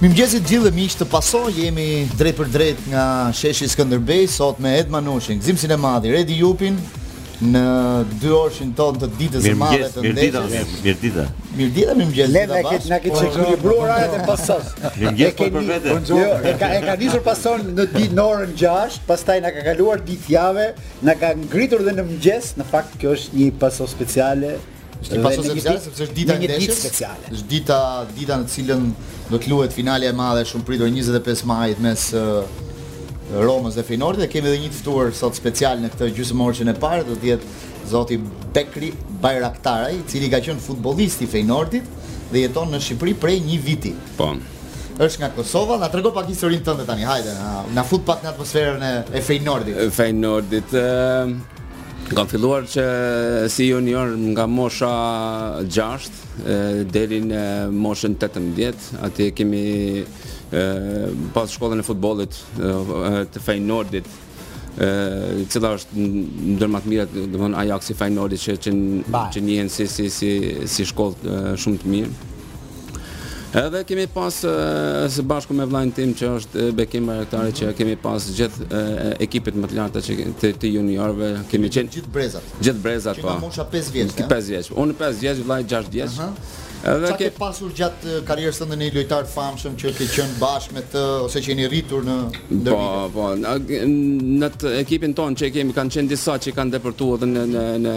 Mirëmëngjes të gjithë miq te Paso, jemi drejtpërdrejt nga sheshi Skënderbej sot me Ed Manushin, Gzim Sinemati, Redi Jupin në dy orëshin tonë të ditës së madhe të ndeshjes. Mirëmëngjes, mirëdita. Mirëdita, mirëmëngjes. Ne na ke na ke çekuilibruar oraret e Pasos. Mirëmëngjes po për vete. Jo, e ka e ka nisur pason në ditë në orën 6, pastaj na ka kaluar ditë jave, na ka ngritur dhe në mëngjes, në fakt kjo është një paso speciale. Është një paso speciale sepse është dita e ndeshjes. Speciale. Është dita, dita në të cilën do të luhet finalja e madhe shumë e pritur e 25 majit mes Romës dhe Feyenoordit dhe kemi edhe një të ftuar sot special në këtë gjysmë orëshin e parë do të jetë zoti Bekri Bajraktaraj, i cili ka qenë futbollist i Feyenoordit dhe jeton në Shqipëri prej një viti. Po. Është nga Kosova, na trego pak historinë tënde tani. Hajde, na, na fut pak në atmosferën e, e Feyenoordit. Feyenoordit. Kam filluar që si junior nga mosha 6 deri në moshën 18, aty kemi pas shkollën e futbollit të Feyenoordit, e cila është ndër më të mirat, domethënë Ajaxi Feyenoordi që që, që njihen si si si si shkolla shumë të mira. Edhe kemi pas së bashku me vllain tim që është Bekim Bajraktari që kemi pas gjithë ekipet më të larta që të, të juniorëve, kemi qenë gjithë brezat. Gjithë brezat po. Nga mosha 5 vjeç. 5 vjeç. Unë 5 vjeç, vllai 6 vjeç. Uh -huh. Edhe ke pasur gjatë karrierës tënde një lojtar të famshëm që ke qenë bashkë me të ose që jeni rritur ndër vite. Po, po, në ekipin tonë që kemi kanë qenë disa që kanë depërtuar edhe në në në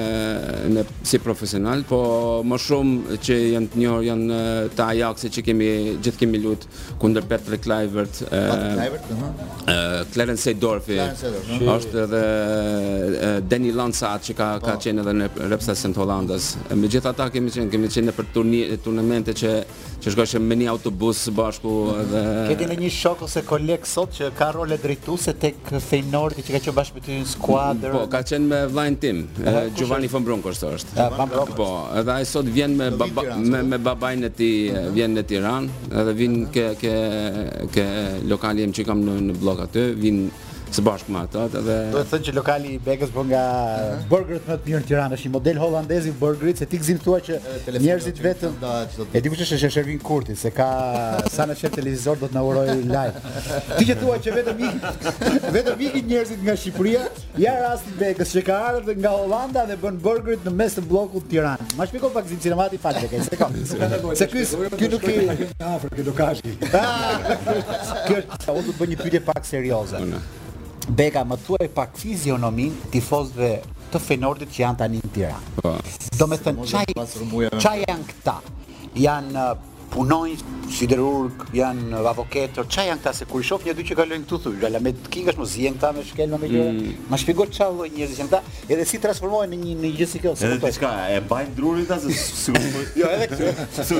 në si profesional, po më shumë që janë të njohur janë të Ajaxit që kemi gjithë kemi lut kundër Patrick Kluivert. Patrick Kluivert, ëh. Uh, Clarence Seedorf. Është edhe Denny Landzaat që ka po. ka qenë edhe në reprezentacion Hollandës. Me gjithë ata kemi qenë kemi qenë nëpër turnamente që Që shkojshim me një autobus së bashku edhe... Ke ti ndonjë shok ose koleg sot që ka role drejtuese tek Feyenoordi që ka qenë bashkë me ty në skuadrë? Po, ka qenë me vllain tim, Giovanni van Bronckhorst është. Po, edhe ai sot vjen me, baba, me, me babain e tij, mhm. vjen në Tiranë, edhe vin ke, ke, ke lokali jem që kam në, në bllok aty, vin... së bashku me ata dhe do të them që lokali i Bekës po nga mhm. burgerët më të mirë në Tiranë është një model holandez i burgerit se ti gzim thua që njerëzit vetëm e di kush është është Shervin Kurti se ka sa e sheh në televizor do të na uroj live ti që thua që vetëm ikin vetëm ikin njerëzit nga Shqipëria ja rasti i Bekës që ka ardhur nga Holanda dhe bën burgerit në mes të bllokut Tiranë ma shpjego pak gzim Sinemati falë Bekës se ka se ky ky nuk i afër ky do kashi ky Sa unë do të bëj një pyetje pak serioze. Beka, më thuaj pak fizionominë e tifozëve të Feyenoordit që janë tani në Tiranë. Po. Domethënë, ça, ça janë këta? Janë uh, punojnë siderurg, janë avoketër, ça janë këta, se kur i shof një dy që kalojnë këtu, thuj, gala me të king është, mos zihen këta me shkelma me gjëra, mm. ma shpjego ça lloj njerëz janë këta, edhe si transformohen në një, një gjë si kjo, se Edhe diçka, e bajnë drurin ata, se... Jo, edhe këtë,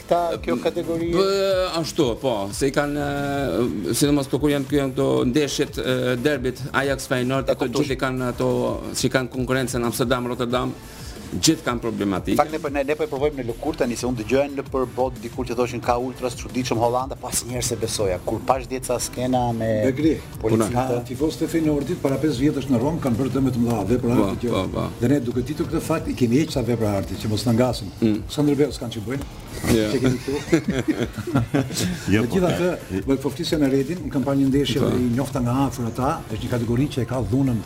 Këta kjo kategori po ashtu po, se i kanë sidomos këto kur janë këtu janë këto ndeshjet derbit Ajax Feyenoord ato gjithë kanë ato si kanë konkurrencën Amsterdam Rotterdam gjithë kanë problematikë. Fakt ne po ne, ne po e provojmë në lëkurë tani se unë dëgjoja nëpër botë dikur që thoshin ka ultras çuditshëm Holanda, po asnjëherë s'e besoja. Kur pashë dje ca skena me Begri. Policia, tifozë të Feyenoordit para 5 vjetësh në Romë kanë bërë dëme të mëdha, vepra arti që. Po, po, po. Dhe ne duke ditur këtë fakt i kemi hequr ca vepra arti që mos na ngasin. Mm. Skënderbeut s'kanë ç'i bëjnë. Ja. Që kemi këtu. Jo. Megjithatë, më po. po flisja me Redin, unë kam parë një ndeshje dhe i njoh ata nga afër ata, është një kategori që e ka dhunën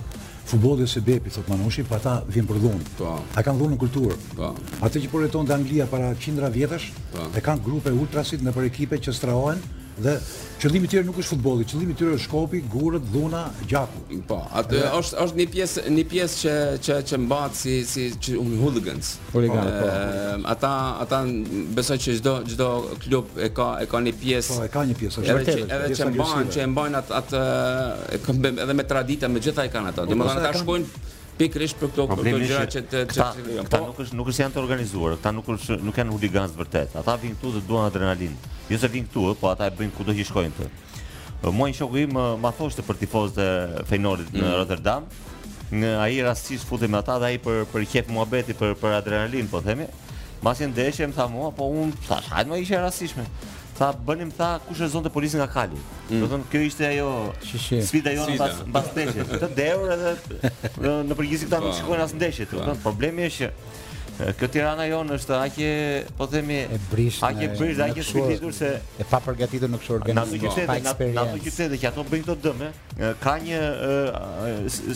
futbollit së Bepi, thotë Manushi, po ata vijnë për dhunë. Po. Ata kanë dhunë në kulturë. Po. Atë që po jeton te Anglia para qindra vjetësh, po. e kanë grupe ultrasit nëpër ekipe që strehohen dhe Qëllimi i tyre nuk është futbolli, qëllimi i tyre është shkopi, gurët, dhuna, gjaku. Po, atë dhe... është është një pjesë, një pjesë që që që mbahet si si që janë hooligans. Hooligans. Po. Ata ata besoj që çdo çdo klub e ka e ka një pjesë. Po, e ka një pjesë, është vërtet. Edhe që mbahen, që e mbajnë atë atë në këmbë edhe me tradita, me gjithë i kanë ato. Domethënë ata shkojnë Pikërisht për këto këto gjëra që të që të po nuk është nuk është janë të organizuar, këta nuk është nuk janë huliganë vërtet. Ata vijnë këtu dhe duan adrenalinë. Jo se vijnë këtu, po ata e bëjnë kudo që shkojnë këtu. Mua një shoku im ma thoshte për tifozët e Feyenoordit në mm. Rotterdam, në ai rastisht futet me ata dhe ai për për qejf muhabeti për për adrenalinë, po themi. Mas një ndeshje më tha mua, po unë thashë, hajde më ishte rastishme. Tha bënim tha kush rrëzonte policin nga kali. Mm. Domethënë kjo ishte ajo sfida jonë pas mbas ndeshjes. Te dhuna edhe në, në përgjithësi këta nuk po. shikojnë as ndeshje, domethënë po. problemi është që kjo Tirana jonë është aq e po themi e brishtë, aq e brishtë, aq e shpëtitur se e papërgatitur në kështu organizim. Në atë qytet, në atë qytet që ato bëjnë këto dëme. ka një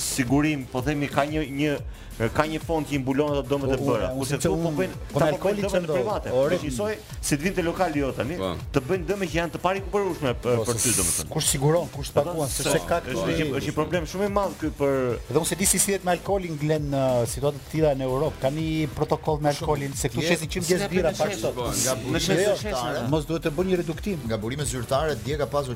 sigurim, po themi ka një një ka një fond që i mbulon ato dëmet e bëra. Kurse këtu po bëjnë po ta bëjnë dëmet te privati. Ore njësoj si të vijnë te lokali jot tani, po. të bëjnë dëme që janë të parikuperueshme po, për ty domethënë. Kush siguron, kush paguan se se ka këtu një është një problem shumë i madh ky për Dhe unë s'e di si sillet me alkoolin Glen në situata të tilla në Europë. Kanë një protokoll me alkoolin se këtu shesin 100 mijë birra po sot. Nga burime zyrtare. Mos duhet të bëjë një reduktim nga burime zyrtare, dje ka pasur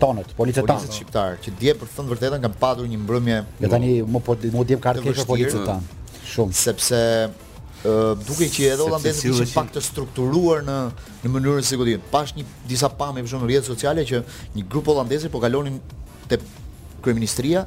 tonët, policët tanë. Policët shqiptarë, që dje për të thënë të vërtetën kanë patur një mbrëmje. Dhe tani më po më vjen pak keq për policët tanë. Shumë. Sepse dukej që edhe holandezët ishin pak të strukturuar në në mënyrën se si godisnin. Pashë një disa pamje për shembull në rrjete sociale që një grup holandezësh po kalonin te kryeministria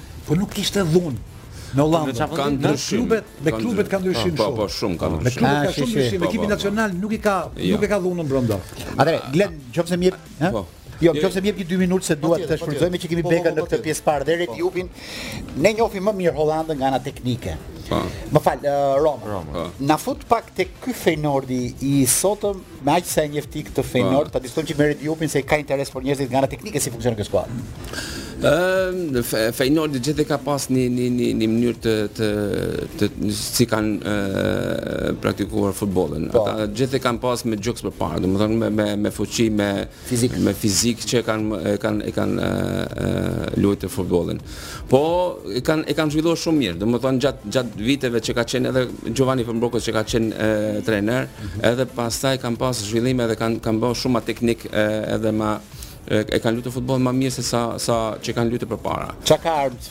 Po nuk kishte dhunë në Hollandë. Ka, po, ndryshim. Me klubet ka ndryshim shumë. Po, po, shumë ka ndryshim. Me klubet ka ah, shumë ndryshim. Ekipi nacional nuk i ka jo. nuk e ka dhunën brenda. Atë, Glen, nëse më jep, ha? Po. Jo, jo. nëse më jep 2 minutë se dua të shfrytëzojmë që kemi po, Beka në këtë pjesë të parë dhe Redi Jupin. Ta njohim më mirë Hollandën nga ana teknike. Më fal, Roma. Na fut pak tek ky Feyenoordi i sotëm Me aq sa e njeh ti këtë Feyenoord, po. ta diskutojmë që me Redi Jupin se ka interes për njerëzit nga ana teknike si funksionon kjo skuadër. Ë Feyenoordi gjithë ka pas një një një një mënyrë të të të si kanë praktikuar futbollin. Po. Ata gjithë kanë pas me gjoks përpara, domethënë me me me fuqi me fizik me fizik që kanë e kanë e kanë luajtur futbollin. Po e kanë e kanë zhvilluar shumë mirë. Domethënë gjatë gjatë viteve që ka qenë edhe Giovanni van Bronckhorst që ka qenë trajner, mhm. edhe pastaj kanë pas zhvillime dhe kanë janë bërë shumë më teknik edhe më e kanë luajtur futbollin më mirë se sa sa që kanë luajtur përpara. Çka ka ardhur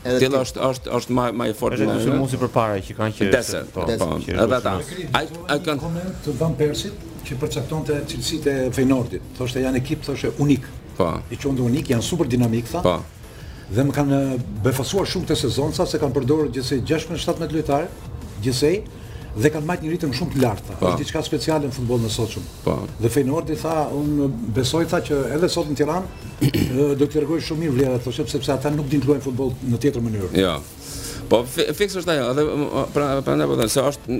Cila është është është më më e fortë. Edhe dy golat përpara që kanë qenë. Desa, po, po. Edhe ata. Ai, ai ka një koment të Van Persit që përcaktonte cilësitë e Feyenoordit. Thoshte janë ekip, thoshte unik. Po. I quan unik, janë super dinamik tha. Po. Dhe më kanë befasuar shumë këtë sezon sepse kanë përdorur gjithsej 16-17 lojtarë, gjithsej Dhe kanë mbajtë një ritëm shumë të lartë, tha. është diçka speciale në futbollin e sotëm. Dhe Feyenoordi tha, unë besoj tha që edhe sot në Tiranë, do të tregojë shumë mirë vlerat e veta, sepse ata nuk dinë të luajnë futboll në tjetër mënyrë. Ja. Po fiks është ajo, edhe pra prandaj po them se është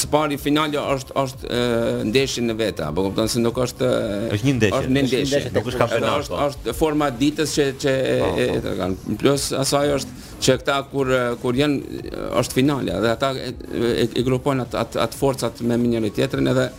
së pari finalja është është ndeshje në vete, a po kupton se nuk është është një ndeshje, është një ndeshje, nuk është kampionat. Është është forma e ditës që që e tregon. Plus asaj është Që këta kur kur janë është finale dhe ata i grupojnë atë atë forcat me njëri-tjetrin edhe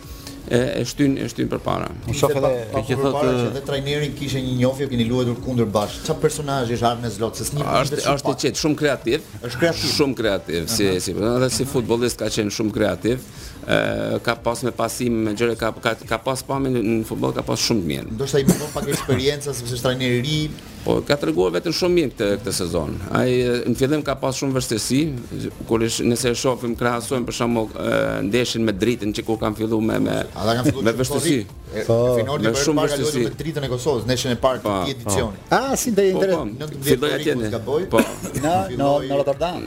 e e shtyjnë e shtyjnë përpara. Unë shoh edhe pa që thotë që edhe trajneri kishte një njohje, keni luajtur kundër, bashkë. Çfarë personazhi është Arne Slot? Se s'njeh një është është i qetë, shumë kreativ. Është kreativ. Shumë kreativ si si edhe si futbollist ka qenë shumë kreativ. Ë ka pas me pasim me gjëra ka ka ka pas pamje në futboll ka pas shumë të mirë. Ndoshta i mungon pak eksperiencë sepse është trajner i ri. Po ka treguar veten shumë mirë këtë këtë sezon. Ai në fillim ka pas shumë vështirësi, kur ish, nëse e shohim krahasojmë për shembull ndeshjen me Dritën që kur kanë filluar me me me vështirësi. Po, me shumë vështirësi me Dritën e Kosovës, ndeshjen e parë të këtij edicioni. Ah, si do i intereson. Po, po. Filloi atje. Po. Në në Rotterdam.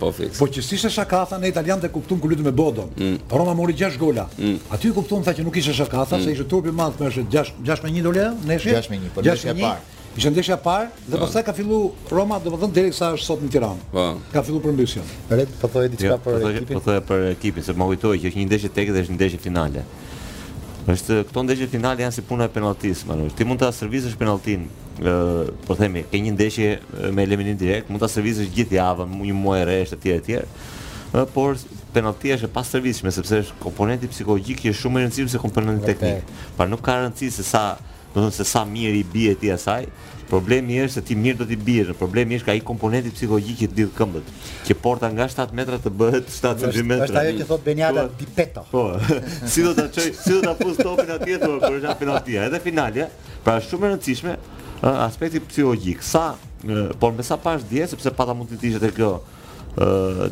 Po fiks. Po që s'ishte shaka tha, ne italianët e kuptuam kur luajtëm me Bodon. Mm. Roma mori 6 gola. Mm. Aty e kuptuam tha që nuk ishte shaka tha, mm. se ishte turpi i madh, me 6 6 me 1 doli ndeshja. 6 me 1, po ndeshja e parë. Ishte ndeshja e parë dhe po. pastaj ka filluar Roma, domethënë deri sa është sot në Tiranë. Po. Ka filluar përmbysjen. Red po thotë diçka jo, për ekipin. Po thotë për ekipin, se më kujtoi që është një ndeshje tek dhe është një ndeshje finale. Është këto ndeshje finale janë si puna e penalltisë, Manuel. Ti mund ta stërvitësh penalltinë, ë, po themi, ke një ndeshje me eliminim direkt, mund ta stërvitësh gjithë javën, një muaj rresht etj etj. Ë, por penalltia është e pastërvitshme sepse është komponenti psikologjik që është shumë më i rëndësishëm se komponenti teknik. Pra nuk ka rëndësi se sa Domethënë se sa mirë i bie ti asaj, problemi është se ti mirë do t'i biesh, problemi është ai komponenti psikologjik që të lidh këmbët, që porta nga 7 metra të bëhet 7 centimetra. Është ajo që thotë De Biasi di peto. Po. Si do ta çoj, si do ta fus topin atje thua kur është penalltia, edhe finalja, pra është shumë e rëndësishme aspekti psikologjik. Se po me sa pashë dje sepse pata mundësi ishte kjo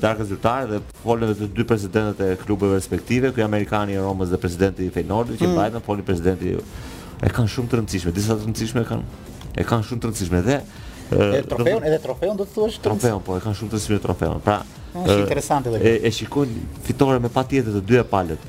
darkë zyrtare dhe folën vetë dy presidentët e klubeve respektive, ky amerikani i Romës dhe presidenti i Feyenoordit që mm. madje foli presidenti e kanë shumë të rëndësishme, po sa të rëndësishme e kanë. E kanë shumë të rëndësishme dhe e trofeun, edhe trofeun do të thuash ti trofeun, po e kanë shumë të rëndësishme trofeun. Pra, është interesante dhe e, e shikojnë fitore me patjetër të dyja palët.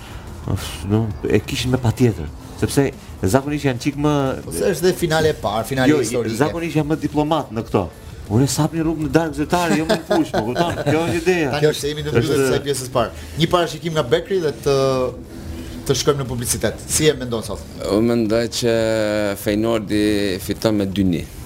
Nuk e kishin me patjetër, sepse zakonisht janë çik më Po është dhe finale e parë, finale jo, historike. Jo, zakonisht janë më diplomat në këto. Ore s'hapnin rrugë në darkë zyrtare, jo më në fushë, po kupton? Kjo është ideja. Tani jemi në fund të pjesës së parë. Një parashikim nga Bekri dhe do të shkojmë në publicitet. Si e mendon sot? Unë mendoj që Feynordi fiton me 2-1.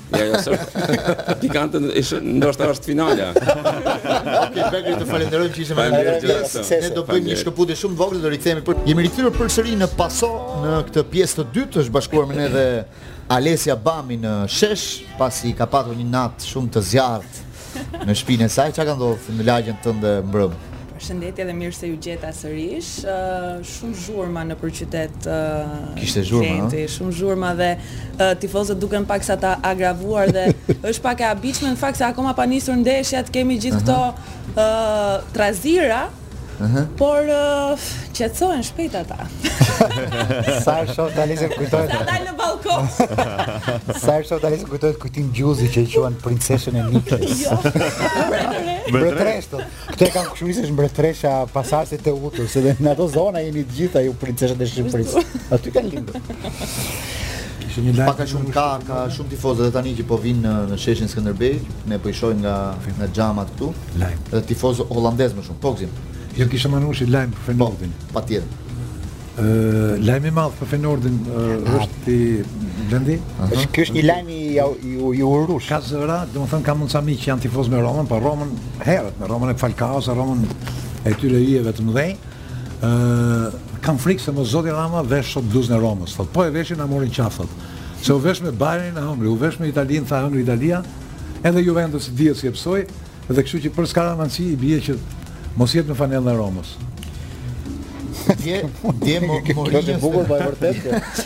Ja, ja, sërë. Pikantën, ndoshta është finalja. Ok, Begri, të falenderojmë që ishe me ne gjithë. Ne do bëjmë një shkëputje shumë të vogël dhe rikthehemi për... Jemi rikthyer përsëri në paso në këtë pjesë të dytë, është bashkuar me ne dhe Alesia Bami në shesh, pasi ka patur një natë shumë të zjarrtë në shpinë e saj, ça ka ndodh në lagjen tënde mbrëmë? Përshëndetje dhe mirë se ju gjeta sërish. Shumë zhurma nëpër qytet. Kishte zhurma, venti, shumë zhurma dhe tifozët duken paksa të agravuar dhe është pak e habitshme në fakt se akoma pa nisur ndeshja të kemi gjithë këto trazira Por qetësohen shpejt ata. Sa e shoh tani seç kujtohet. Sa dal në ballkon. Sa e shoh tani seç kujtohet Kujtim Gjuzi që e quan princeshën e Nikës. Jo. Mbretëreshë. Këtë kam kushëri se është mbretëresha pasardhëse e Teutës, se në ato zona jeni të gjitha ju princeshat e Shqipërisë. Aty kanë lindur. Ishte një lajm. Po ka shumë ka ka shumë tifozë edhe tani që po vijnë në sheshin Skënderbej, ne po i shohim nga nga xhamat këtu. Lajm. Dhe tifoz holandez më shumë, Pogzin. Jo kisha Manushi lajm për Fenordin. Po, patjetër. Ë lajmi i madh për Fenordin është ti Blendi? Është ky është një lajm i i urush. Ka zëra, domethënë ka mundësa miq janë tifoz me Romën, po Romën herët, me Romën e Falcaos, Romën e tyre yjeve të mëdhenj. Ë kam frikë se mos zoti Rama vesh sot bluzën e Romës. Thot po e veshin na mori në qafë thot. Se u vesh me Bayernin e hëngri, u vesh me Italinë, tha hëngri Italia, Edhe Juventusi dihet si e pësoi dhe kështu që për skaramanci i bie që mos jetë me fanellën e Romës. Dje, dje mo, Mourinho. Është bukur pa po vërtet.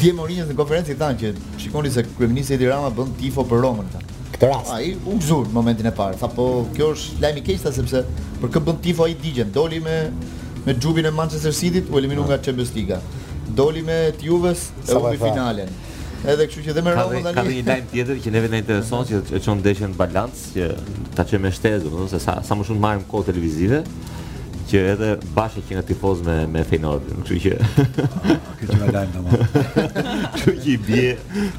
Dje Mourinho në konferencë i thanë që shikoni se kryeministri Edi Rama bën tifo për Romën, tha. Këtë rast. Ai u gëzuar në momentin e parë. Tha po, kjo është lajm i keq tha sepse për kë bën tifo ai digjen. Doli me me xhubin e Manchester City-t, u eliminu nga Champions League. Doli me Juve-s, e humbi finalen. Edhe kështu që dhe me Romën tani. Ka një lajm tjetër që neve na intereson që e çon ndeshjen balanc që ta çojmë me shtesë, domethënë se sa sa më shumë marrim kohë televizive që edhe Basha qenka tifoz me me Feyenoordin, kështu që ky qenka lajm tamam. Kështu që i bie,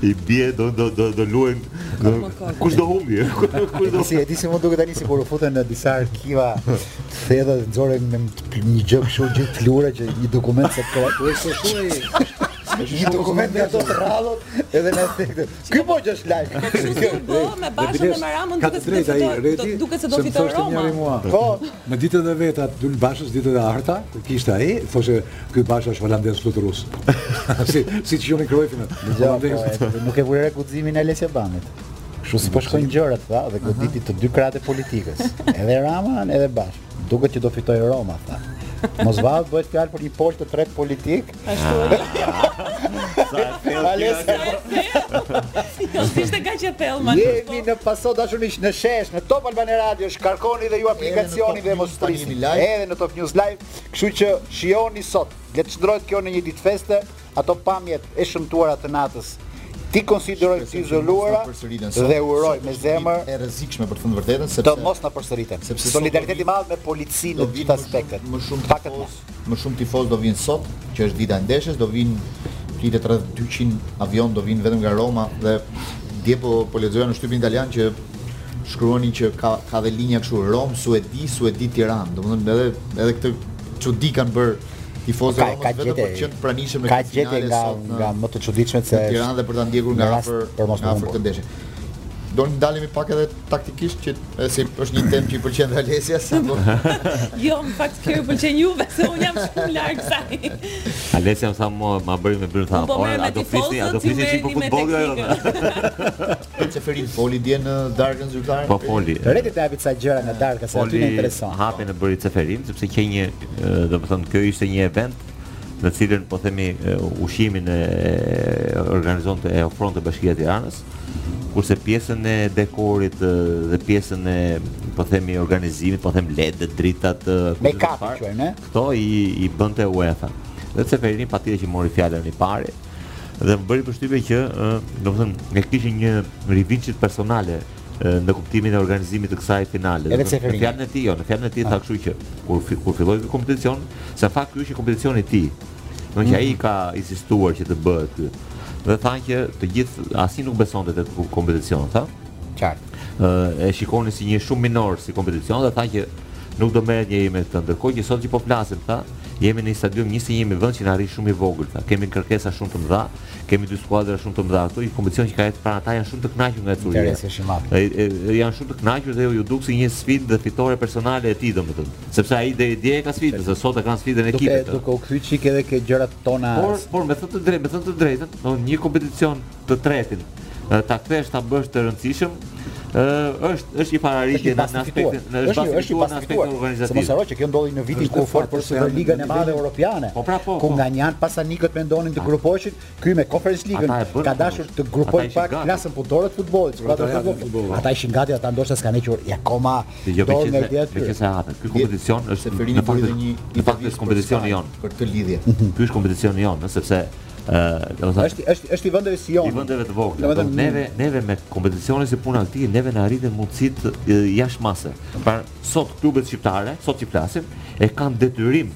i bie do do do do luajn do kush do humbi, kush do si e di se mund duket tani sikur u futëm në disa arkiva të thella dhe nxorëm një gjë kështu gjithë flura që një dokument sekret. Po e shohë Një dokument nga do të rrallot edhe në aspekte. Ky po që është lajm. Po kështu si po, me Bashën, me Ramën duke se drejta i redi, duket se do fitojë Roma. Po, në ditët e veta, Lul Bashës ditët e arta, kur kishte ai, thoshte, ky Basha është holandezi fluturues. Siç quanin Cruyff-in holandezët. Nuk e vure re kuptimin e Alesia Bamit. Kështu si po shkojnë po gjërat, tha, dhe goditi të dy krahët e politikës. Edhe Ramën, edhe Bashën. Duket që do fitojë Roma, tha. Mos vallë bëhet fjalë për një pol të tretë politik, Ashtu e di. Sa e thellë. Alesia. Jo, ishte kaq e thellë më. Jemi në paso të dashur miq në shesh, në Top Albania Radio, shkarkoni dhe ju aplikacionin dhe mos prisni. Edhe në Top News Live, kështu që shijoni sot. Le të shndërrohet kjo në një ditë feste, ato pamjet e shëmtuara të natës. T'i konsideroj të izoluara dhe uroj me zemër e rrezikshme për të thënë vërtetën sepse do mos na përsëriten. Solidariteti i madh me policinë në gjithë aspektet. Më shumë fakat Më shumë tifozë do vinë sot, që është dita e ndeshjes, do vinë flitet rreth dyqind avionë do vinë vetëm nga Roma dhe dje po po lexoja në shtypin italian që shkruani që ka ka dhe linja kështu Rom, Suedi, Suedi Tiranë. Domethënë edhe edhe këtë çudi kanë bërë tifozët e Romës ka, ka vetëm për të qenë pranishëm në këtë finale. Ka gjetje nga në, nga më të çuditshmet në Tiranë dhe për ta ndjekur nga afër atmosferën e ndeshjes. Do ndalemi pak edhe taktikisht që s'është një temë që i pëlqen dhe Alesias apo. jo, në fakt kjo i pëlqen juve se unë jam shumë larg kësaj. Alesia më tha më ma bëri me byrë thamë, po, po, a do flisni, a do flisni çik për futboll ajo? Ceferin foli dje në darkën zyrtare. Po foli. Le të japim disa gjëra në darkë se aty na intereson. Hapjen e bëri Ceferin sepse ke një, domethënë kjo ishte një event në cilën po themi ushqimin e organizonte e ofronte Bashkia e Tiranës. kurse pjesën e dekorit dhe pjesën e po themi organizimit, po them ledë, dritat, me kapi quajmë, ne? Këto i i bënte UEFA. Dhe Ceferini patjetër që mori fjalën i pari dhe më bëri përshtypje që, domethënë, ne kishim një rivinçitë personale në kuptimin e organizimit të kësaj finale. Edhe në fjalën e tij, jo, në fjalën e tij tha ah. kështu që kur kur filloi ky kompeticion, se në fakt ky është një kompeticion i tij, Do që ai ka insistuar që të bëhet ky. Dhe tha që të gjithë asnjë nuk besonte te kompeticion, tha. Qartë. Ë e shikonin si një shumë minor si kompeticion dhe tha që nuk do merret njeri me këtë. Ndërkohë që sot që po flasim, tha, jemi në një stadium 21000 vende që na rri shumë i vogël, tha. Kemi kërkesa shumë të mëdha. Kemi dy skuadra shumë të mëdha këtu, një kompeticion që ka jetë para ata janë shumë të kënaqur nga ecuria. Janë shumë të kënaqur dhe iu duk si një sfidë dhe fitore personale e tij domethënë, sepse ai deri dje ka sfidën, se sot e kanë sfidën ekipet. Duke duke u kthy çik edhe ke gjërat tona. Por, por me thënë të drejtë, me thënë të drejtën, një kompeticion të tretin, ta kthesh ta bësh të rëndësishëm është është një arritje në aspektin në është është një aspekt organizativ. Mos harro që kjo ndodhi në vitin ku u fol për Superligën e Madhe Europiane. Po pra po. Ku po. nga një anë pasanikët mendonin të grupoheshin, ky me Conference Ligën ka dashur të grupojë pak klasën punëtore të futbollit, skuadrat e futbollit. Ata ishin gati, ata ndoshta s'kanë hequr akoma jo, dorë nga ideja e tyre. Meqenëse hapet, ky kompeticion është në fakt një i kompeticioni jonë për këtë lidhje. Ky është kompeticioni jonë, sepse Është është është i vendeve si joni. I vendeve të vogla. Domethënë neve neve me kompeticione si puna e këtij, neve na rriten mundësitë jashtë mase. Pra sot klubet shqiptare, sot që flasim, e kanë detyrim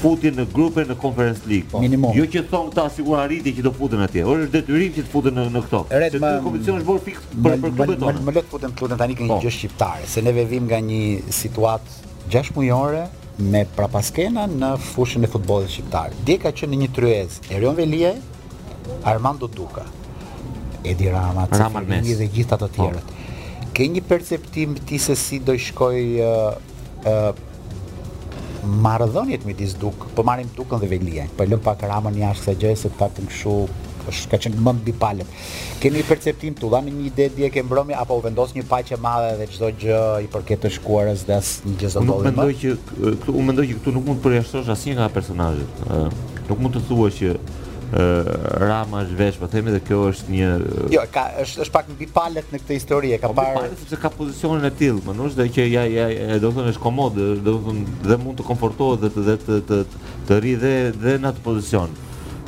futjen në grupe në Conference League. Po. Minimum. Jo që thonë këta sikur arritje që do futen atje. Ora është detyrim që të futen në në këto. Se ky kompeticion është bërë fiks për për klubet tona. Më lë të futem këtu tani ke një po. gjë shqiptare, se neve vim nga një situatë Gjashtë mujore me prapaskena në fushën e futbollit shqiptar. Dje ka qenë në një tryezë Erion Veliaj, Armando Duka, Edi Rama, Rama Ringi dhe gjithë ata po. tjerët. Ke një perceptim ti se si do i shkojë ë uh, marrëdhëniet midis Duk, po marrim Dukën dhe Velian, po lëmë pak Ramën jashtë kësaj gjëje se të paktën kështu është ka qenë midis palëve. Ke ndonjë perceptim, të dhanë një ide dje ke mbrëmja apo u vendos një paqe e madhe dhe çdo gjë i përket të shkuarës dhe asnjë gjë s'do ndodhi më? Unë mendoj që këtu unë mendoj që këtu nuk mund të përjashtosh asnjë nga personazhet. Ë nuk mund të thuash që ë Rama është vesh, po themi dhe kjo është një Jo, e ka është është pak mbi palët në këtë histori, e ka po mbi palët sepse ka pozicionin e tillë, Manush, dhe që ja ja e, domethënë është komod, ë, domethënë dhe mund të komfortohet dhe të dhe të të të rrijë dhe dhe në atë pozicion.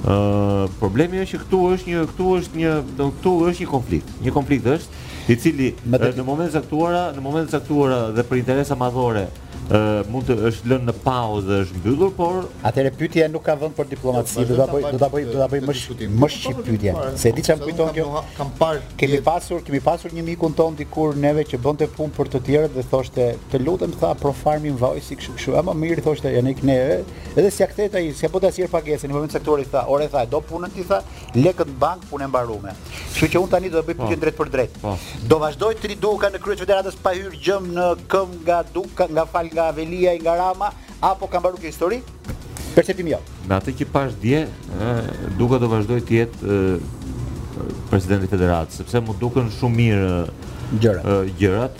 Ë problemi është që këtu është një këtu është një do këtu është një konflikt. Një konflikt është i cili Me deti- në momente të caktuara, në momente të caktuara dhe për interesa madhore ë mund të është lënë në pauzë dhe është mbyllur, por Atëherë pyetja nuk ka vend për diplomaci, do ta bëj do ta bëj do ta bëj më sh- më shqip pyetjen. Se e di çfarë më kujton kjo? Kam parë Kemi pasur, kemi pasur një mikun tonë dikur neve që bënte punë për të tjerët dhe thoshte, të lutem tha proform invoice-i kështu kështu, e më mirë thoshte ja ne ne Edhe s'ja kthehet ai, s'ja bënte asnjëherë pagesën. Në moment të caktuar i tha, ore tha, do punën ti tha, lekët në bankë punë e mbarume. Kështu që unë tani do ta bëj po. pyetjen drejtpërdrejt. Po. Do vazhdojë të rrijë Duka në krye të federatës pa hyrë gjemb në këmbë nga Duka, nga fal nga Veliaj, nga Rama, apo ka mbaruar kjo histori? Perceptimi im. Jo. Me atë që pashë dje, Duka do vazhdojë të jetë presidenti i federatës, sepse m'u dukën shumë mirë gjërat. gjërat.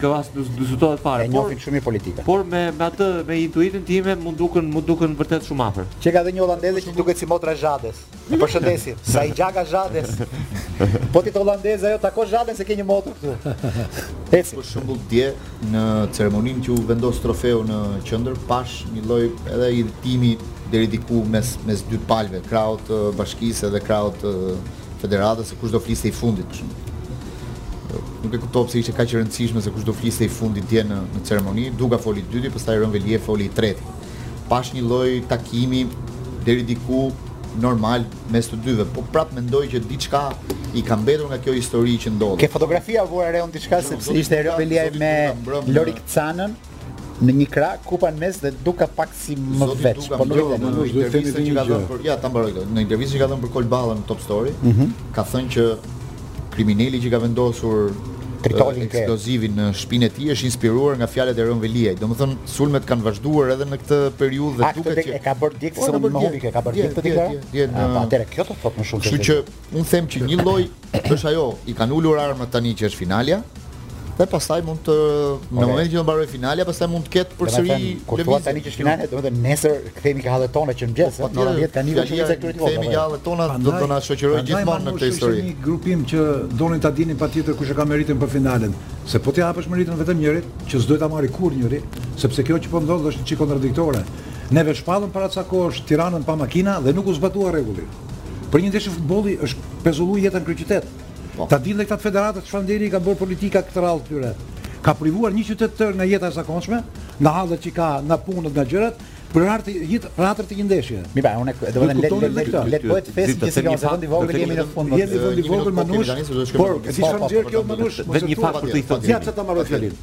Kjo as nuk diskutohet fare. E njohim shumë mirë politikën. Por me me atë me intuitën time m'u dukën m'u dukën vërtet shumë afër. Që ka dhe një holandeze që duket si motra e Xhades. E përshëndesim. Sa i ngjaka Xhades. Po ti je holandeze ajo tako Xhaden se ke një motër këtu. Eci. Për shembull dje në ceremoninë që u vendos trofeu në qendër pashë një lloj edhe irritimi deri diku mes mes dy palëve, krahut të bashkisë edhe krahut të Federatës se kush do fliste i fundit për shembull. Nuk e kuptova pse ishte kaq e rëndësishme se kush do fliste i fundit dje në në ceremoni. Duka foli i dyti, pastaj Erion Veliaj foli i treti. Pashë një lloj takimi deri diku normal mes të dyve, po prap mendoj që diçka i ka mbetur nga kjo histori që ndodhi. Ke fotografia vura re un diçka sepse ishte Erion Veliaj me Lorik Canën. në një krah kupa në mes dhe Duka pak si më veç. Zoti Duka po nuk në një intervistë që ka dhënë për ja ta mbaroj këtë. Në intervistën që ka dhënë për Sokol Ballën në Top Story, mm -hmm. ka thënë që krimineli që ka vendosur tritolin apo eksplozivin në shpinë e tij është inspiruar nga fjalët e Erion Veliajt. Domethënë sulmet kanë vazhduar edhe në këtë periudhë dhe duket që e ka bërë dikë se po, më humbi që ka bërë dikush këtë gjë. Atëherë kjo do të thotë më shumë. Kështu që Unë them që një lloj është ajo, i kanë ulur armët tani që është finalja. Dhe pastaj mund të në momentin që do mbarojë finalja, pastaj mund të ketë përsëri lëvizje. Kur thua tani që është finalja, domethënë nesër kthehemi ke hallet tona që në mëngjes, po, në orën 10 tani do të jetë këtu. Kthehemi ke hallet tona, do të na shoqërojë gjithmonë në këtë histori. Një grupim që donin ta dinin patjetër kush e ka meritën për finalen, se po t'i apësh meritën vetëm njërit, që s'duhet ta marrë kurrë njëri, sepse kjo që po ndodh është një çik kontradiktore. Neve shpallëm para ca kohësh Tiranën pa makina dhe nuk u zbatua rregulli. Për një ndeshje futbolli është pezulluar jeta në kryeqytet. Po. Ta dinë dhe këta të federatës çfarë nderi ka bërë politika këtë radhë këtyre. Ka privuar një qytet të tërë nga jeta e zakonshme, nga hallet që ka, nga punët, nga gjërat, për hatër të, për hatër të një ndeshje. Mi ba, unë do të le le le të bëhet festë që sigurisht vendi vogël jemi në fund. Jemi vendi vogël Manush. Por di çfarë nxjerr kjo Manush? Vetëm një fakt për të thënë. Ja çfarë ta marrë fjalën.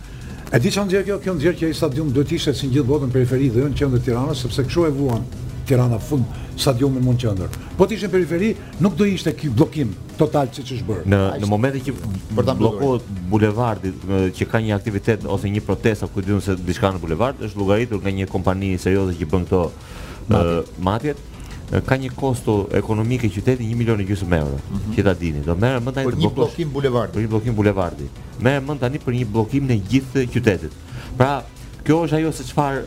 E di çfarë nxjerr kjo, kjo nxjerr që ai stadium duhet të ishte si në gjithë botën në periferi dhe jo në qendër të Tiranës, sepse kështu e vuan Tirana fund stadiumin mu në qendër. Po të ishte në periferi, nuk do ishte ky bllokim total siç është bërë. Në në momentin që bllokohet bulevardi që ka një aktivitet ose një protestë apo ku di unë se diçka në bulevard është llogaritur nga një kompani serioze që bën këto Matjet, ka një kosto ekonomike qyteti 1 milion e gjysmë euro. Mm -hmm. Që ta dini, merre me mend tani për një bllokim bulevardi. Për një bllokim bulevardi. Merre me mend tani për një bllokim të gjithë qytetit. Pra, kjo është ajo se çfarë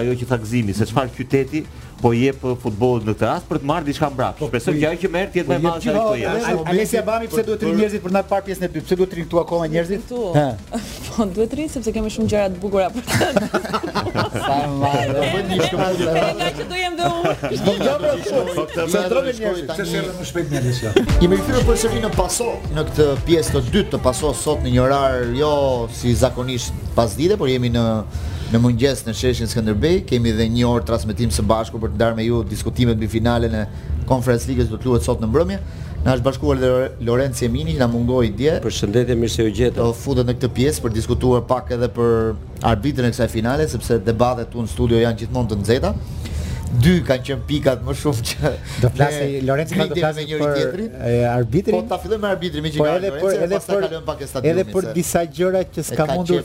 ajo që tha Gëzimi, se çfarë qyteti po i jep futbollit në këtë rast për të marrë diçka mbrapsht. Po, Shpresoj po që ajo që merr të jetë po më e madhe se ajo që jep. Alesi Abami pse duhet të rrinë njerëzit për ta parë pjesën e dytë? Pse duhet të rrinë këtu akoma njerëzit? Hë. Po, duhet të rrinë, sepse kemi shumë gjëra të bukura për të diskutuar. Sa e madhe. Do bëjmë shumë gjëra. Edhe nga që do jem dhe unë. Çdo gjë më shkoj. Po këtë të rrinë njerëzit. Të shihemi së shpejti në emision. Jemi kthyer përsëri në Paso, në këtë pjesë të dytë të Paso sot në një orar jo si zakonisht pas dite, por jemi në në mëngjes në sheshin Skënderbej. Kemi edhe një orë transmetim së bashku për të ndarë me ju diskutimet mbi finalen e Conference Ligës që do të luhet sot në mbrëmje. Na është bashkuar dhe Lorenc Jemini që na mungoi dje. Përshëndetje, mirë se ju gjeta. Do futet në këtë pjesë për të diskutuar pak edhe për arbitrin e kësaj finale, sepse debatet këtu në studio janë gjithmonë të nxehta. Dy kanë qenë pikat më shumë që do flasë Lorenci do flasë për arbitrin. Arbitri. Po ta fillojmë me arbitrin, meqenëse po edhe për edhe për edhe për disa gjëra që s'ka mundur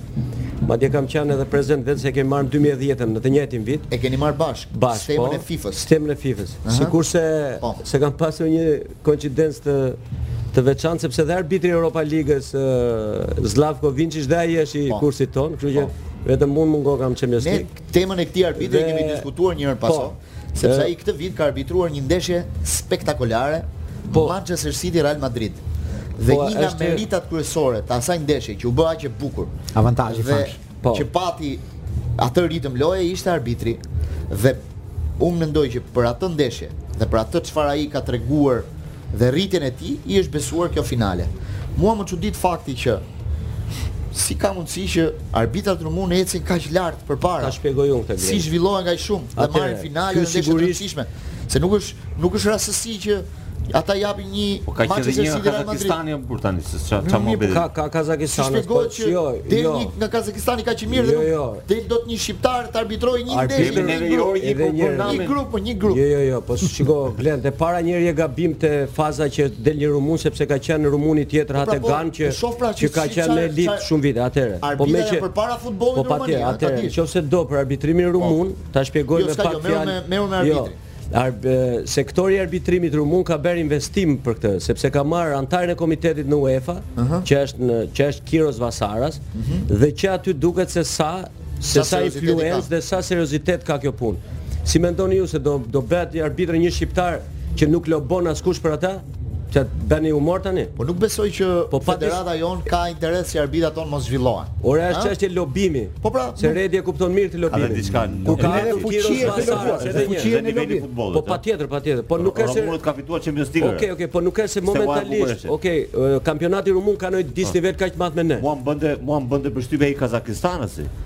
Madje kam qenë edhe prezent vetë se e kemi marrë në dy mijë e dhjetën, në të njëjtin vit. E keni marrë bashkë, bashkë po, stemën e FIFA-s. Stemën e FIFA-s. Uh -huh. Sikurse po. se kam pasur një koincidencë të të veçantë sepse dhe arbitri i Europa Ligës Slavko Vinçiç dhe ai është i po. kursit tonë, kështu që po. vetëm unë mungoj kam çemjestik. Ne temën e këtij arbitri e... kemi diskutuar një herë pas. Po, Sepse ai këtë vit ka arbitruar një ndeshje spektakolare, Manchester City Real Madrid. Dhe një nga meritat kryesore të asaj ndeshje që u bë aq e bukur, dhe që pati atë ritëm loje ishte arbitri. Dhe unë mendoj që për atë ndeshje dhe për atë çfarë ai ka treguar dhe rritjen e tij i është besuar kjo finale. Mua më çudit fakti që si ka mundësi që arbitrat rumunë ecin kaq lart përpara. Ta shpjegoj unë këtë drejtë. Si zhvillohen kaq shumë dhe marrin finale dhe ndeshje të rëndësishme. Se nuk është nuk është rastësi që ata japin një po ka qenë një nga Kazakistani apo jo tani se ç'a ç'a më bëri ka ka Kazakistani po shpjegoj që jo, deri jo. një nga Kazakistani ka qenë mirë dhe jo, nuk jo. Del dot një shqiptar të arbitrojë një ndeshje në një grup. Edhe një herë. Një grup, po një grup. Jo, jo, jo, po shiko Glend, e para një herë je gabim te faza që del një rumun sepse ka qenë rumuni tjetër Hategan që që ka qenë në elitë shumë vite atëherë. Po me që përpara futbollit në Rumani. Po patjetër, atëherë nëse do për arbitrimin rumun, ta shpjegoj me pak fjalë. Jo, s'ka gjë, merruni me arbitrin. Sektori i arbitrimit rumun ka bërë investim për këtë, sepse ka marrë anëtarin e komitetit në UEFA, që është në që është Kiros Vasaras, mhm. dhe që aty duket se sa se sa influencë dhe sa seriozitet ka kjo punë. Si mendoni ju se do do bëhet një arbitër një shqiptar që nuk lobon askush për ata? Ça bëni humor tani? Po nuk besoj që po federata jon ka interes që arbitrat ton mos zhvillohen. Ora është çështje lobimi. Po pra, se Redi e kupton mirë të lobimin. Ka diçka. Ku ka edhe fuqi e lobuar, edhe fuqi e lobi. Po patjetër, patjetër. Po nuk është se rumunët ka fituar Champions League. Okej, okej, po nuk është se momentalisht. Okej, kampionati rumun ka një disnivel kaq të madh me ne. Mua m'bënte, mua m'bënte përshtypje ai Kazakistanasi.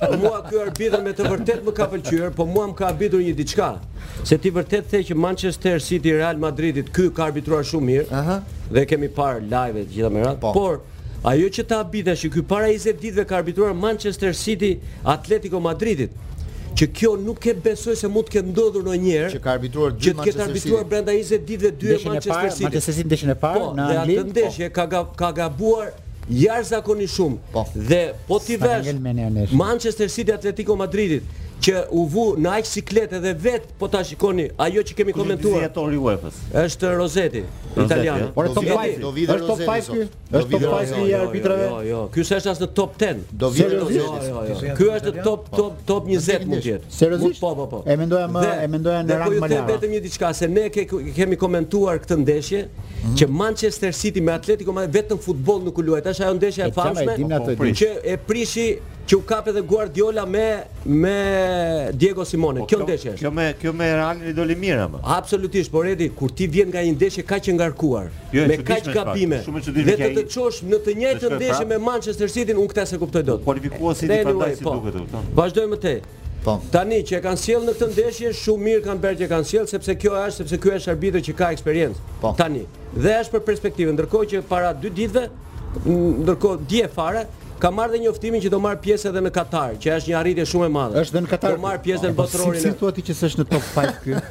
Mua ky arbitër me të vërtetë më ka pëlqyer, po mua më ka habitur një diçka. Se ti vërtet the që Manchester City Real Madridit ky ka arbitruar shumë mirë. Aha. Dhe kemi parë live të gjitha me radhë. Po. Por ajo që të habitesh që ky para 20 ditëve ka arbitruar Manchester City Atletico Madridit që kjo nuk e besoj se mund të ketë ndodhur ndonjëherë që ka arbitruar dy Manchester City që të ketë arbitruar brenda 20 ditëve dy Manchester City Manchester City ndeshjen e parë po, në Angli dhe atë ndeshje po. ka, ka gabuar jashtëzakonisht shumë dhe po t'i vesh Manchester City Atletico Madridit që u vu në aq siklet edhe vet po ta shikoni ajo që kemi komentuar është Rozeti italian por është top 5 do vijë top 5 ky është top 5 i arbitrave jo jo ky s'është as në top 10 do vijë Rozeti ky është top top Top 20 mund të jetë. Seriozisht? Po, po, po. E mendoja më, e mendoja në rang më lart. Po vetëm një diçka se ne ke, kemi komentuar këtë ndeshje mhm. që Manchester City me Atletico Madrid vetëm futboll nuk u luajt. Tash ajo ndeshja e famshme që e prishi që u kap edhe Guardiola me me Diego Simeone. Po, kjo ndeshje është. Kjo me kjo me Realin doli mirë apo? Absolutisht, por Redi, kur ti vjen nga një ndeshje kaq e ngarkuar, Jo, me kaq gabime. Shumë e çuditshme. Dhe të të çosh në të njëjtën ndeshje me Manchester City, unë këtë s'e kuptoj dot. Kualifikuesi City, prandaj si po. duket u thon. Vazhdojmë më tej. Po. Tani që e kanë sjell në këtë ndeshje, shumë mirë kanë bërë që kanë sjell sepse kjo është sepse ky është arbitër që ka eksperiencë. Po. Tani, dhe është për perspektivën, ndërkohë që para dy ditëve, ndërkohë dje fare, ka marrë dhe njoftimin që do marr pjesë edhe në Katar, që është një arritje shumë e madhe. Është dhe në Katar. Do marr pjesë në po, po, botërorin. Si thua ti që s'është në top 5 ky?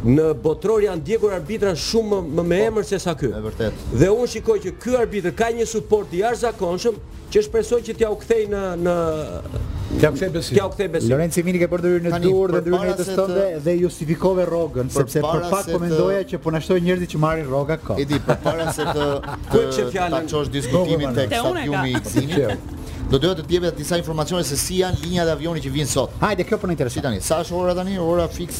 Në Botëror janë ndjekur arbitra shumë më me emër se sa ky. E vërtet. Dhe unë shikoj që ky arbitër ka një suport të jashtëzakonshëm që shpresoj që t'jua kthejë në në T'jua kthejë besim. T'jua kthejë besim. Lorenc Jemini ke bërë ndërhyrjen e duhur dhe ndërhyrjen e jetës tënde dhe justifikove rrogën, sepse për pak po mendoja që po na shtojnë njerëzit që marrin rroga kot. Edi, përpara se ti ta çosh diskutimin tek stadiumi i Gëzimit, do doja të të jepja disa informacione se si janë linjat e avionit që vijnë sot. Hajde, kjo po na intereson. Shih tani, sa është ora tani? Ora fiks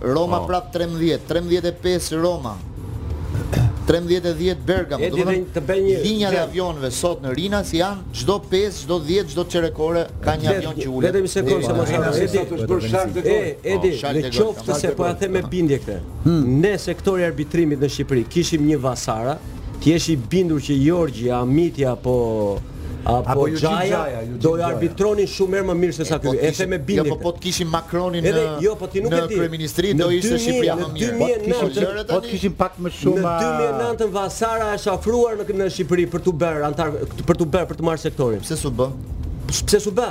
Roma po. prap 13, 13 e 5 Roma. 13 e 10 Bergamo. Do të bëj një linjat e avionëve sot në Rinas janë çdo 5, çdo 10, çdo çerek ore ka një avion që ulet. Vetëm se kohë mos harroj. Edi është bërë shak të kohë. Edi, po, në qoftë se po e them me bindje këtë. Hmm. Në sektorin e arbitrimit në Shqipëri kishim një Vasara, ti je i bindur që Jorgji, Amiti apo Apo Xhaja, do ta arbitronin shumë herë më mirë se sa ky. E them me bindje. Jo, po po të kishim Makronin në jo, po ti nuk e di. Kryeministri do ishte Shqipëria më mirë. Po të kishim po të kishim pak më shumë. Në 2009 Vasara është ofruar në në Shqipëri për të bërë anëtar për të bërë për të marrë sektorin. Pse s'u bë? Pse s'u bë?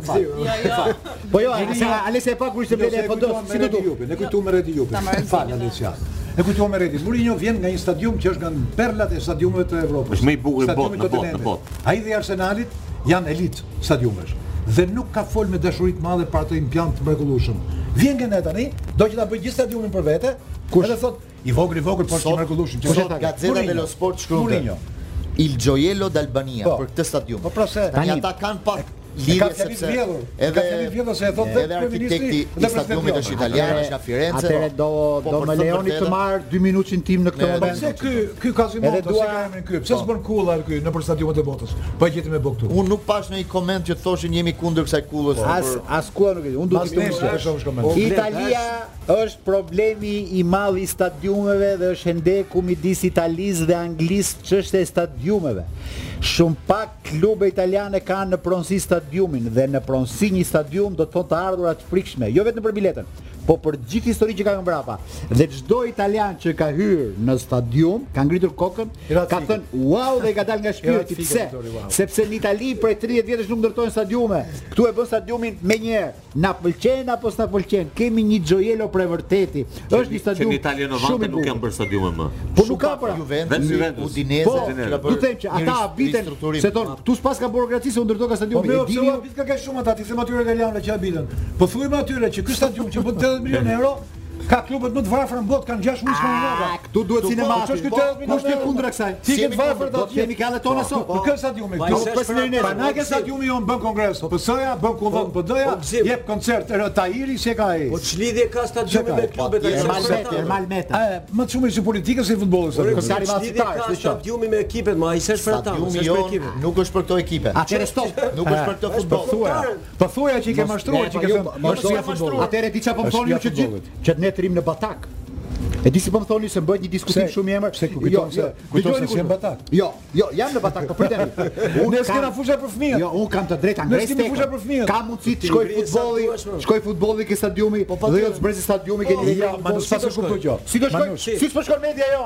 Fal. Jo, jo. Po jo, Alesi, Alesi e pa kur ishte blerë e po do. Si do të jupin? Ne kujtuam me Redi Jupin. Fal, Alesi. Ne kujtuam me Redi. Mourinho vjen nga një stadium që është nga perlat e stadiumeve të Evropës. Është më i bukur i botë, në botë, në botë. Ai dhe i Arsenalit janë elitë stadiumesh dhe duke folur me dashuri të madhe për atë impiant të mrekullueshëm. Vjen këndej tani, do që ta bëjë gjithë stadiumin për vete, kur edhe thot I vogël i vogël por është i mrekullueshëm që sot Gazzetta dello Sport shkruante Il gioiello d'Albania po. për këtë stadium. Po pra se tani ata kanë pak lidhje sepse edhe ka kemi vjedhur se e thotë edhe arkitekti i stadiumit është italian, është nga Firenze. Atëre do po, do më lejoni të marr 2 minutshin tim në këtë moment. Po pse ky ky Kazimo do të kemi ky? Pse s'bën kulla ky nëpër stadiumet e botës? Po e gjetëm me bë këtu. Unë nuk pashë ndonjë koment që të thoshin jemi kundër kësaj kullës. As as kulla nuk e di. Unë duhet të them se Italia Është problemi i madh i stadiumeve dhe është hendeku midis Italisë dhe Anglisë çështja e stadiumeve. Shumë pak klube italiane kanë në pronësi stadiumin dhe në pronësi një stadium do të thotë të ardhura të frikshme, jo vetëm për biletën, po për gjithë historinë që ka mbrapa. Dhe çdo italian që ka hyrë në stadium, ka ngritur kokën, ka thënë wow dhe i ka dalë nga shpirti. Pse? Sepse në Itali prej 30 vjetësh nuk ndërtojnë stadiume. Këtu e bën stadiumin menjëherë. Na pëlqen apo s'na pëlqen, kemi një gioiello prej vërteti. Është një stadium shumë Italia Novanta nuk janë bërë stadiume më. Po nuk ka pra Juventus, Udinese, po, Udinese. Po, do them që ata habiten se thonë, këtu s'paska burokraci se u ndërtoka stadiumi. Po, dini, ka kaq shumë ata, t'i themi atyre italianëve që habiten. Po thuaj më atyre që ky stadium që bën 80 milionë euro, Ka klubet më të varfra në botë, kanë 6 mijë shkollë në botë. Këtu duhet sinema. Kush është ky? Kush është kundra kësaj? Ti ke të varfra do të jemi kanë tonë sot. Në këtë stadium i këtu. Po për ne. Në këtë stadium jo bën kongres. PS-ja bën kongres PD-ja. Jep koncert er Tahiri si ka ai. Po ç'lidhje ka stadiumi me klubet e kësaj. Mal meta. Më shumë si politikës si futbollit. Po sa i vati tar. Ka stadiumi me ekipet, më ai s'është për ata. Stadiumi jo. Nuk është për këto ekipe. Atëherë stop. Nuk është për këto futboll. Po thuaj që i ke mashtruar, që i ke jo, thënë, mos e mashtruar. Atëherë di çfarë po thoni ju që gjithë, që ne jemi në batak. E di si po më thoni se bëhet një diskutim shumë i emër. Pse ku kujton jo, se jo, kujton se jam batak. Jo, jo, jam në batak, po pritem. Unë ne s'kena fusha për fëmijët. Jo, unë kam të drejtë anglisht. Ne s'kemi fusha për fëmijët. Ka mundësi të shkojë futbolli, shkojë futbolli ke stadiumi, po, po dhe jo të zbresi stadiumi ke një. Jo, ma nuk sa se kuptoj kjo. Si do shkojë? Si s'po shkon media jo?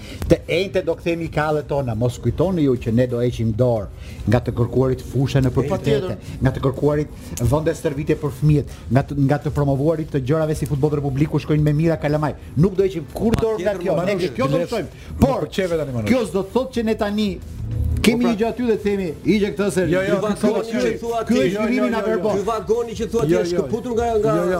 Të enjte do kthehemi te hallet tona, mos kujtoni ju që ne do heqim dorë nga të kërkuarit fusha nëpër qytete, nga të kërkuarit vende stërvitje për fëmijët, nga të nga të promovuarit të gjërave si futboll republik ku shkojnë me mijëra kalamaj. Nuk do heqim kurrë dorë nga kjo, ne këtë do ta çojmë. Por kjo s'do të thotë që ne tani Kemi një gjë aty dhe themi, hiqe këtë se ky vagoni që thua ti, ky është krimi na verbon. Ky vagoni që thua ti është këputur nga nga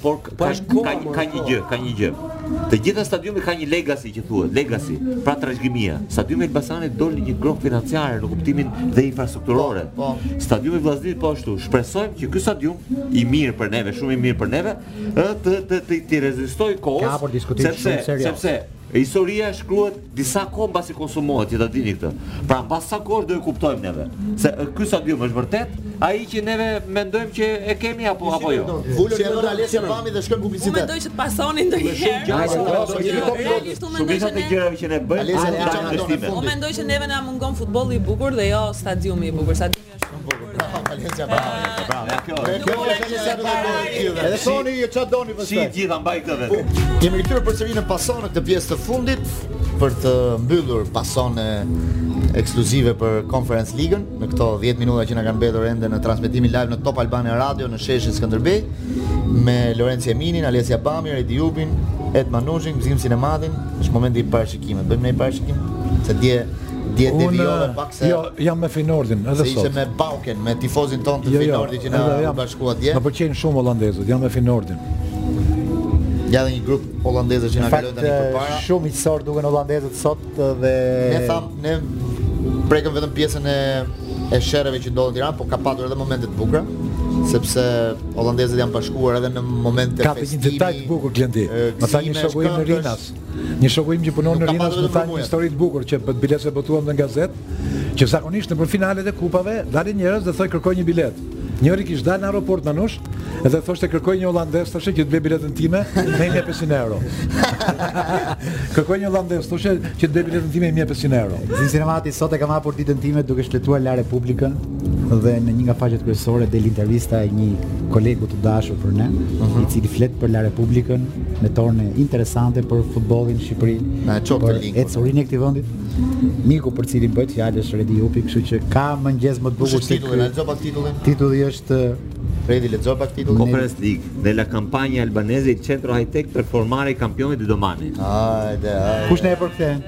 Por ka ka ka një gjë, ka një gjë. Të gjitha stadiumet kanë një legacy që thuhet, legacy, pra trashëgimia. Stadiumi i Elbasanit doli një gropë financiare në kuptimin dhe infrastrukturore. Po, po. Stadiumi i Vllaznisë po ashtu. Shpresojmë që ky stadium i mirë për neve, shumë i mirë për neve, ë, të të të t'i rezistojë kohës. Ka për diskutim shumë serioz. Sepse Historia shkruhet disa kohë mbasi konsumohet, që ta dini këtë. Pra mbas sa kohësh do e kuptojmë neve, se ky stadium është vërtet ai që neve mendojmë që e kemi apo apo jo. Ulur si do ta lësh të pamë dhe shkojmë publicitet. Unë mendoj që të pasoni ndonjëherë. Shumica e gjërave që ne bëjmë, unë mendoj që neve na mungon futbolli i bukur dhe jo stadiumi i bukur. Edhe thoni e çfarë doni pastaj? Sidoqoftë mbaj këtë vetë. Jemi rikthyer përsëri në Pasion në këtë pjesë të fundit për të mbyllur Pasionin ekskluziv për Conference League-ën në këto 10 minuta që na kanë mbetur ende në transmetimin live në Top Albania Radio në sheshin Skënderbej me Lorenc Eminin, Alesia Bami, Redi Jupin, Ed Manushin, Gzim Sinematin, është momenti i parashikimit. Bëjmë një parashikim se dje Dje devijove pak se... Jo, jam me Fejnordin, edhe sot. Se ishe me Bauken, me tifozin tonë të jo, jo, Fejnordit që na u bashkua dje. Më pëlqejnë shumë holandezët, jam me Fejnordin. Ja dhe një grup holandezësh që na kalojnë tani përpara. Shumë i sërë duken holandezët sot dhe... Ne thamë, ne prekëm vetëm pjesën e e sherreve që ndodhën në Tiranë, po ka patur edhe momente të bukura, sepse holandezët janë bashkuar edhe në momente festimi. Ka një detaj të bukur Glendi. Më tha një shoku im në Rinas. Një shoku im që punon në Rinas më tha një histori të bukur që për biletë s'e botuam në gazetë, që zakonisht nëpër finalet e kupave dalin njerëz dhe thonë kërkoj një biletë. Njëri kish dalë në aeroport Manush edhe thoshte kërkoj një holandez thoshe që të blej biletën time me 1500 euro. kërkoj një holandez thoshe që të blej biletën time me 1500 euro. Sinamati, sot e kam hapur ditën time duke shfletuar la Republikën. dhe në një nga faqet kryesore del intervista e një kolegu të dashur për ne, uh -huh. i cili flet për La Republikën me tone interesante për futbollin në Shqipëri. Na çon për linkun. Ecurinë e këtij vendit. Miku për cilin bëhet fjalë është Redi Jupi, kështu që ka mëngjes më të bukur se titullin, e lexova titullin. Titulli është Redi lexova pak titullin. Conference League e la campagna albanese il centro high tech per formare i campioni di domani. Hajde, hajde. Kush na e përkthen?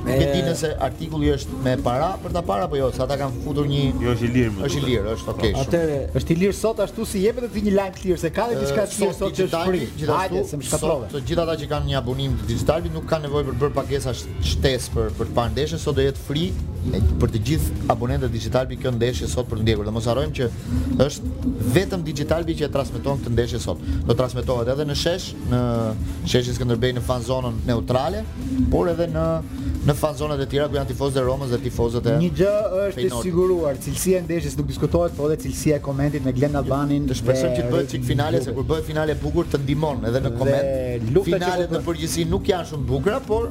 Nuk e di nëse artikulli është me para për ta parë apo jo, se ta kanë futur një Jo, është i lirë. Është i lirë, është okay. Po, atëre, është i lirë sot ashtu siç jepet aty një lajm clear se ka dhe diçka tjetër sot që është free. Hajde, se më shkatrove. Të gjithë ata që kanë një abonim të Digitalbit nuk kanë nevojë për të bërë pagesa shtesë për për të parë ndeshjen, sot do jetë free për të gjithë abonentët e Digitalbit kjo ndeshje sot për të ndjekur. Dhe mos harrojmë që është vetëm Digitalbi që e transmeton këtë ndeshje sot. Do transmetohet edhe në shesh, në Sheshin Skënderbej në fan zonën neutrale, por edhe në në fan zonat e tjera ku janë tifozët e Romës dhe tifozët e Një gjë është e siguruar, cilësia e ndeshjes nuk diskutohet, por edhe cilësia e komentit me Glen Dalanin. Të shpresojmë që të bëhet çik finale se kur bëhet finale e bukur të ndihmon edhe në koment. Finalet në përgjithësi nuk janë shumë të bukura, por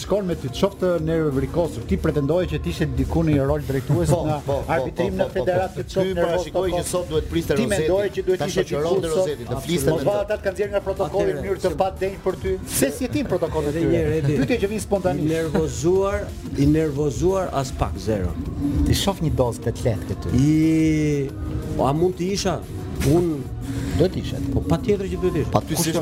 Shkon me ty, të shof të nevrikosur, ti pretendoje që të ishe diku në një rol drejtues po, po, po, në arbitrim në federatë të shof të nevrikosur. Ti pra që sot duhet prisje Rozetin, ti mendoje që duhet të ishe diku me Rozetin, të flisje me të. Mos vallë ata të kanë nxjerrë nga protokolli në mënyrë të padenjë për ty, se s'je ti në protokoll të tyre, pyetje që vijnë spontanisht. I nervozuar, i nervozuar aspak zero. Të shof një dozë të lehtë këtu. I... A mund të isha, unë... Do të isha. Po patjetër që do të isha. Pa ty si është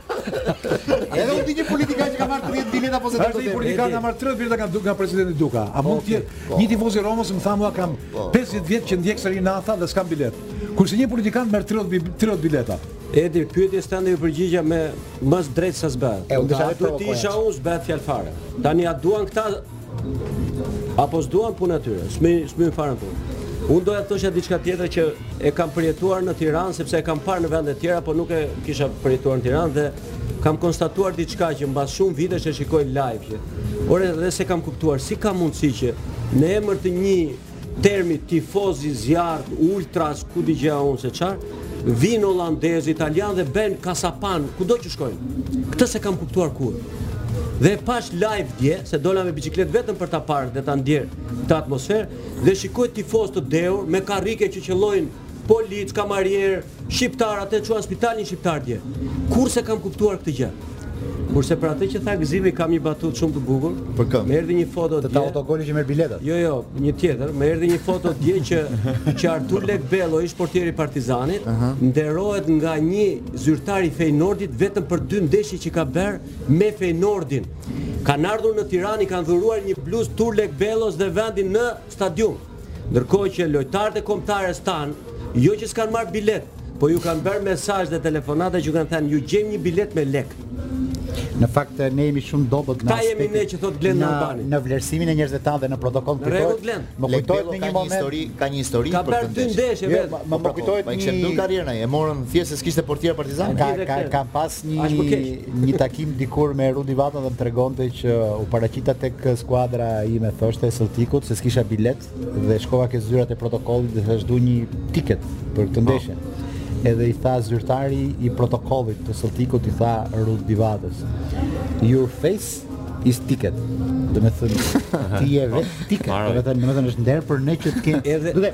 Edhe unë di një politikan që ka marrë 30 bileta apo se do të thotë. Ai politikan ka marrë 30 bileta nga Duka presidenti Duka. A mund po, të jetë? Po. Një tifoz i Romës më tha mua kam 50 po, vjet që ndjek Serinë A tha dhe s'kam biletë. Kurse një politikan merr 30 30 bileta. Edi, pyetjes tënde iu përgjigja më drejt sa s'bëhet. A do doja të isha unë s'bëhet fjalë fare. Tani a duan këta Apo s'duan puna e tyre, s'më s'më ha fare puna. Unë doja të thosha diçka tjetër që e kam përjetuar në Tiranë sepse e kam parë në vende të tjera, por nuk e kisha përjetuar në Tiranë dhe kam konstatuar diçka që mbas shumë vitesh e shikoj live që ore dhe s'e kam kuptuar si ka mundësi që në emër të një Termi tifoz i zjarrt, ultras, ku di gjë unë se çar, vijnë holandezë, italianë dhe bëjnë kasaphanë kudo që shkojnë. Këtë s'e kam kuptuar kurrë. Dhe pash live dje, se dola me biçikletë vetëm për ta parë dhe ta ndjerë këtë atmosferë dhe shikoj tifozë të dehur me karrige që qëllojnë Polic, kamarier, shqiptar, atë e çuan spital një shqiptar dje. Kurrë s'e kam kuptuar këtë gjë. Kurse për atë që tha Gëzimi kam një batutë shumë të bukur. Për kë? Më erdhi një foto dje. Të autogoli që merr biletat. Jo, jo, një tjetër. Më erdhi një foto dje që që Artur Lekbello, ish portieri i Partizanit, uh -huh. nderohet nga një zyrtar i Feyenoordit vetëm për dy ndeshje që ka bërë me Feyenoordin. Kan ardhur në Tiranë, i kanë dhuruar një bluzë Tur Lekbellos dhe vendin në stadium. Ndërkohë që lojtarët e Kombëtares tonë, jo që s'kanë marrë biletë, po ju kanë bërë mesazh dhe telefonata që ju kanë thënë ju gjejmë një biletë me lekë. Në fakt ne jemi shumë dobët në aspektin në vlerësimin e njerëzve tanë dhe në protokoll të tyre. Më kujtohet në një moment ka një histori për këtë dy ndeshje vetë. Më kujtohet një karrierë atë e morën thjesht se s'kishte portier Partizani. Ka ka pas një Një takim dikur me Rudi Vatën dhe më tregonte që u paraqita tek skuadra ime thoshte e Celticut se s'kisha bilet dhe shkova ke zyrat e protokollit dhe thash du një tiket për këtë ndeshje. Edhe i tha zyrtari i protokollit të Celticut i tha Rudi Vatës. Your face is ticket. Domethënë ti je vetë ticket. Domethënë, domethënë është nder për ne që të kemi edhe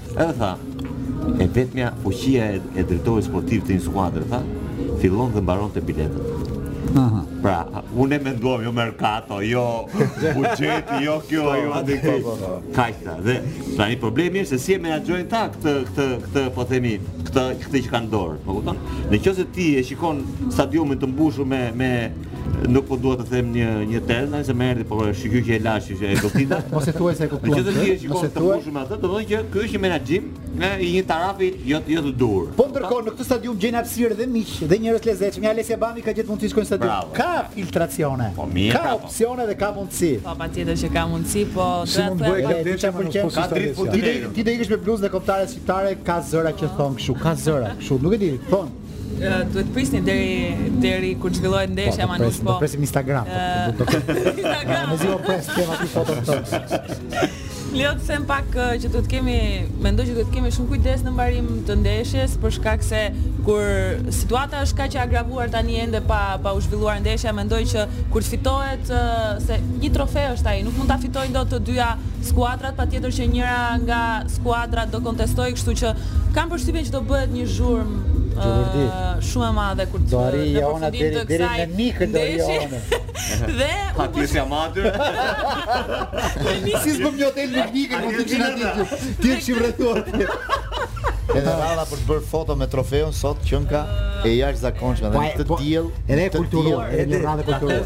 Edhe tha, e vetmja fuqia e, e drejtorit sportiv të një skuadre, tha, fillon dhe mbaron te biletat. Aha. Pra, unë e mendoja jo merkato, jo buxheti, jo kjo, po, jo atë kjo. Po, po, kaq. Dhe tani problemi është se si e menaxhojnë këta këtë këtë këtë po themi, këtë këtë që kanë dorë, po kupton? Në qoftë se ti e shikon stadiumin të mbushur me me Nuk po dua të them një një term, ai se më erdhi po shyqyr e lashë që e gëlltita. Mos e thuaj se e kuptuam. Nëse ti e shikon të mbushur me atë, domethënë që ky është një menaxhim në një trafik jo jo të duhur. Po ndërkohë në këtë stadium gjejnë hapësirë dhe miq dhe njerëz të lezetshëm. Ja Alessia Bami ka gjetë mundësi të shkojë në stadium. Ka filtracione. Po mirë. Ka po. opsione dhe ka mundësi. Po patjetër që ka mundësi, po do të thotë që ti çfarë pëlqen ka dritë po ti. Ti do ikësh me bluzën e kombëtares shqiptare, ka zëra që thon kështu, ka zëra kështu, nuk e di, thon. Duhet të prisni deri deri kur zhvillohet ndeshja po, Manush, po. Do presim Instagram. Po, Instagram. Ne do të presim këto foto të. Leo të them pak që duhet të kemi, mendoj që duhet të kemi shumë kujdes në mbarim të ndeshjes për shkak se kur situata është kaq e agravuar tani ende pa pa u zhvilluar ndeshja, mendoj që kur të fitohet se një trofe është ai, nuk mund ta fitojnë dot të dyja Skuadrat patjetër që njëra nga skuadrat do kontestojë kështu që kam përshtypjen që do bëhet një zhurmë shumë e madhe kur të në përfundim të kësaj ndeshje. Dhe ha ti si ama aty. Si s'bëm një hotel me mikën ku të gjin aty. Ti je shifretuar. Edhe radha për të bërë foto me trofeun sot qenka e jashtëzakonshme dhe në këtë diell. Edhe kulturuar, edhe radha kulturuar.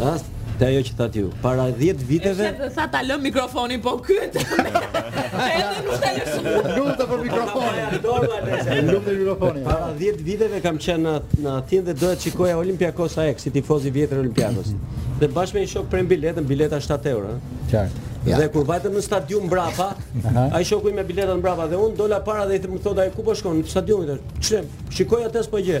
Rast te ajo që thatë ju. Para dhjetë viteve. Shih sa ta lëm mikrofonin po ky. Edhe nuk ta lësh. Nuk të jap mikrofonin. Nuk të mikrofonin. Para dhjetë viteve kam qenë në në Athinë dhe doja të shikoja Olympiakos AEK si tifoz i vjetër Olympiakos. Dhe bashkë me një shok premë biletën, bileta 7 euro. Qartë. Dhe kur vajtëm në stadium mbrapa, ai shoku i me biletat mbrapa dhe unë dola para dhe më thotë ai ku po shkon në stadium. Ç'rem, shikoj atë s'po gjë.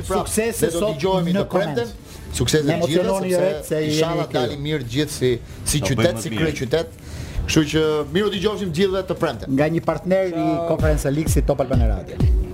Suksese sot në koment. Ne do të dëgjohemi të premten. Suksese të gjithëve sepse inshallah dalim mirë të gjithë si si qytet, si kryeqytet. Kështu që mirë u dëgjofshim të gjithëve të premten. Nga një partner i Konferencës së Ligës si Top Albania Radio.